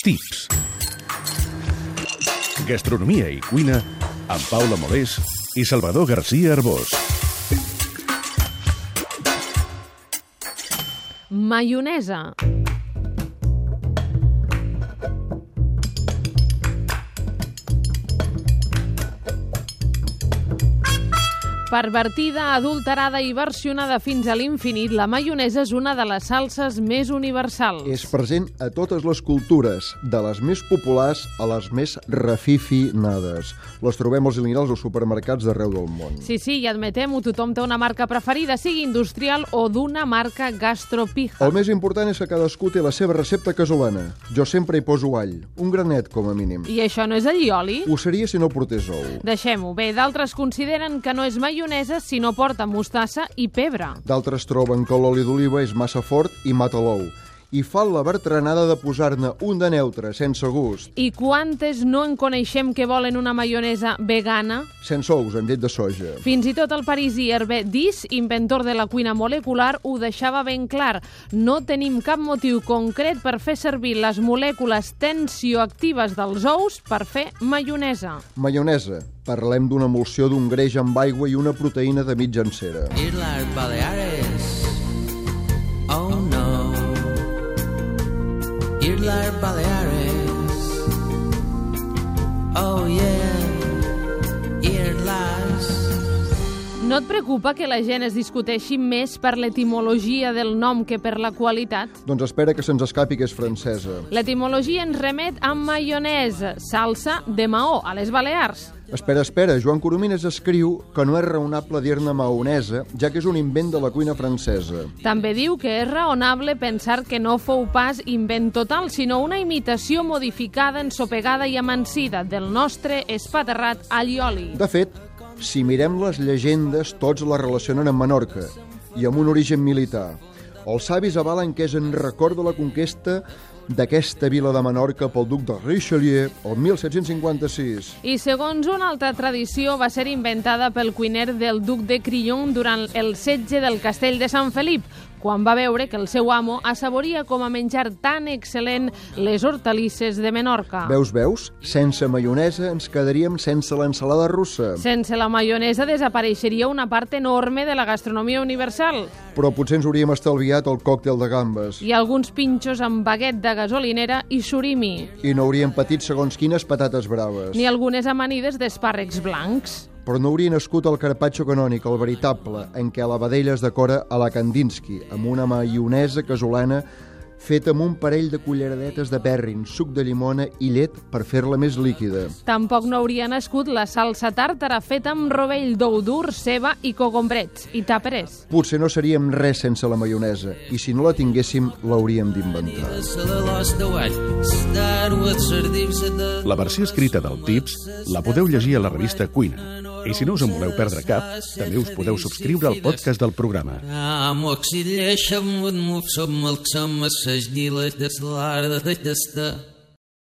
Tips. Gastronomia i cuina amb Paula Molés i Salvador García Arbós. Maionesa. Pervertida, adulterada i versionada fins a l'infinit, la maionesa és una de les salses més universals. És present a totes les cultures, de les més populars a les més refifinades. Les trobem als lineals o supermercats d'arreu del món. Sí, sí, i admetem-ho, tothom té una marca preferida, sigui industrial o d'una marca gastropija. El més important és que cadascú té la seva recepta casolana. Jo sempre hi poso all, un granet com a mínim. I això no és allioli? Ho seria si no portés ou. Deixem-ho. Bé, d'altres consideren que no és maionesa si no porta mostassa i pebre. D'altres troben que l'oli d'oliva és massa fort i mata l'ou. I fan la bertranada de posar-ne un de neutre, sense gust, I quantes no en coneixem que volen una maionesa vegana? sense ous, amb llet de soja. Fins i tot el parisí Hervé Dis, inventor de la cuina molecular, ho deixava ben clar. No tenim cap motiu concret per fer servir les molècules tensioactives dels ous per fer maionesa. Maionesa. Parlem d'una emulsió d'un greix amb aigua i una proteïna de mitja encera. Islas Baleares. Islas Baleares. Oh yeah. Islas. No et preocupa que la gent es discuteixi més per l'etimologia del nom que per la qualitat? Doncs espera que se'ns escapi que és francesa. L'etimologia ens remet a maionesa, salsa de maó, a les Balears. Espera, espera, Joan Coromines escriu que no és raonable dir-ne maonesa, ja que és un invent de la cuina francesa. També diu que és raonable pensar que no fou pas invent total, sinó una imitació modificada, ensopegada i amansida del nostre espaterrat allioli. De fet, si mirem les llegendes, tots la relacionen amb Menorca i amb un origen militar. Els savis avalen que és en record de la conquesta d'aquesta vila de Menorca pel duc de Richelieu el 1756. I segons una altra tradició va ser inventada pel cuiner del duc de Crillon durant el setge del castell de Sant Felip, quan va veure que el seu amo assaboria com a menjar tan excel·lent les hortalisses de Menorca. Veus, veus? Sense maionesa ens quedaríem sense l'ensalada russa. Sense la maionesa desapareixeria una part enorme de la gastronomia universal Però potser ens hauríem estalviat el còctel de gambes. i alguns pinxos amb baguet de gasolinera i surimi, I no hauríem patit segons quines patates braves. ni algunes amanides d'espàrrecs blancs. Però no hauria nascut el carpaccio canònic, el veritable, en què la vedella es decora a la Kandinsky, amb una maionesa casolana feta amb un parell de culleradetes de perrin, suc de llimona i llet per fer-la més líquida. Tampoc no hauria nascut la salsa tàrtara feta amb rovell d'ou dur, ceba i cogombrets i tàperes. Potser no seríem res sense la maionesa, i si no la tinguéssim, l'hauríem d'inventar. La versió escrita del Tips la podeu llegir a la revista Cuina. I si no us en voleu perdre cap, també us podeu subscriure al podcast del programa.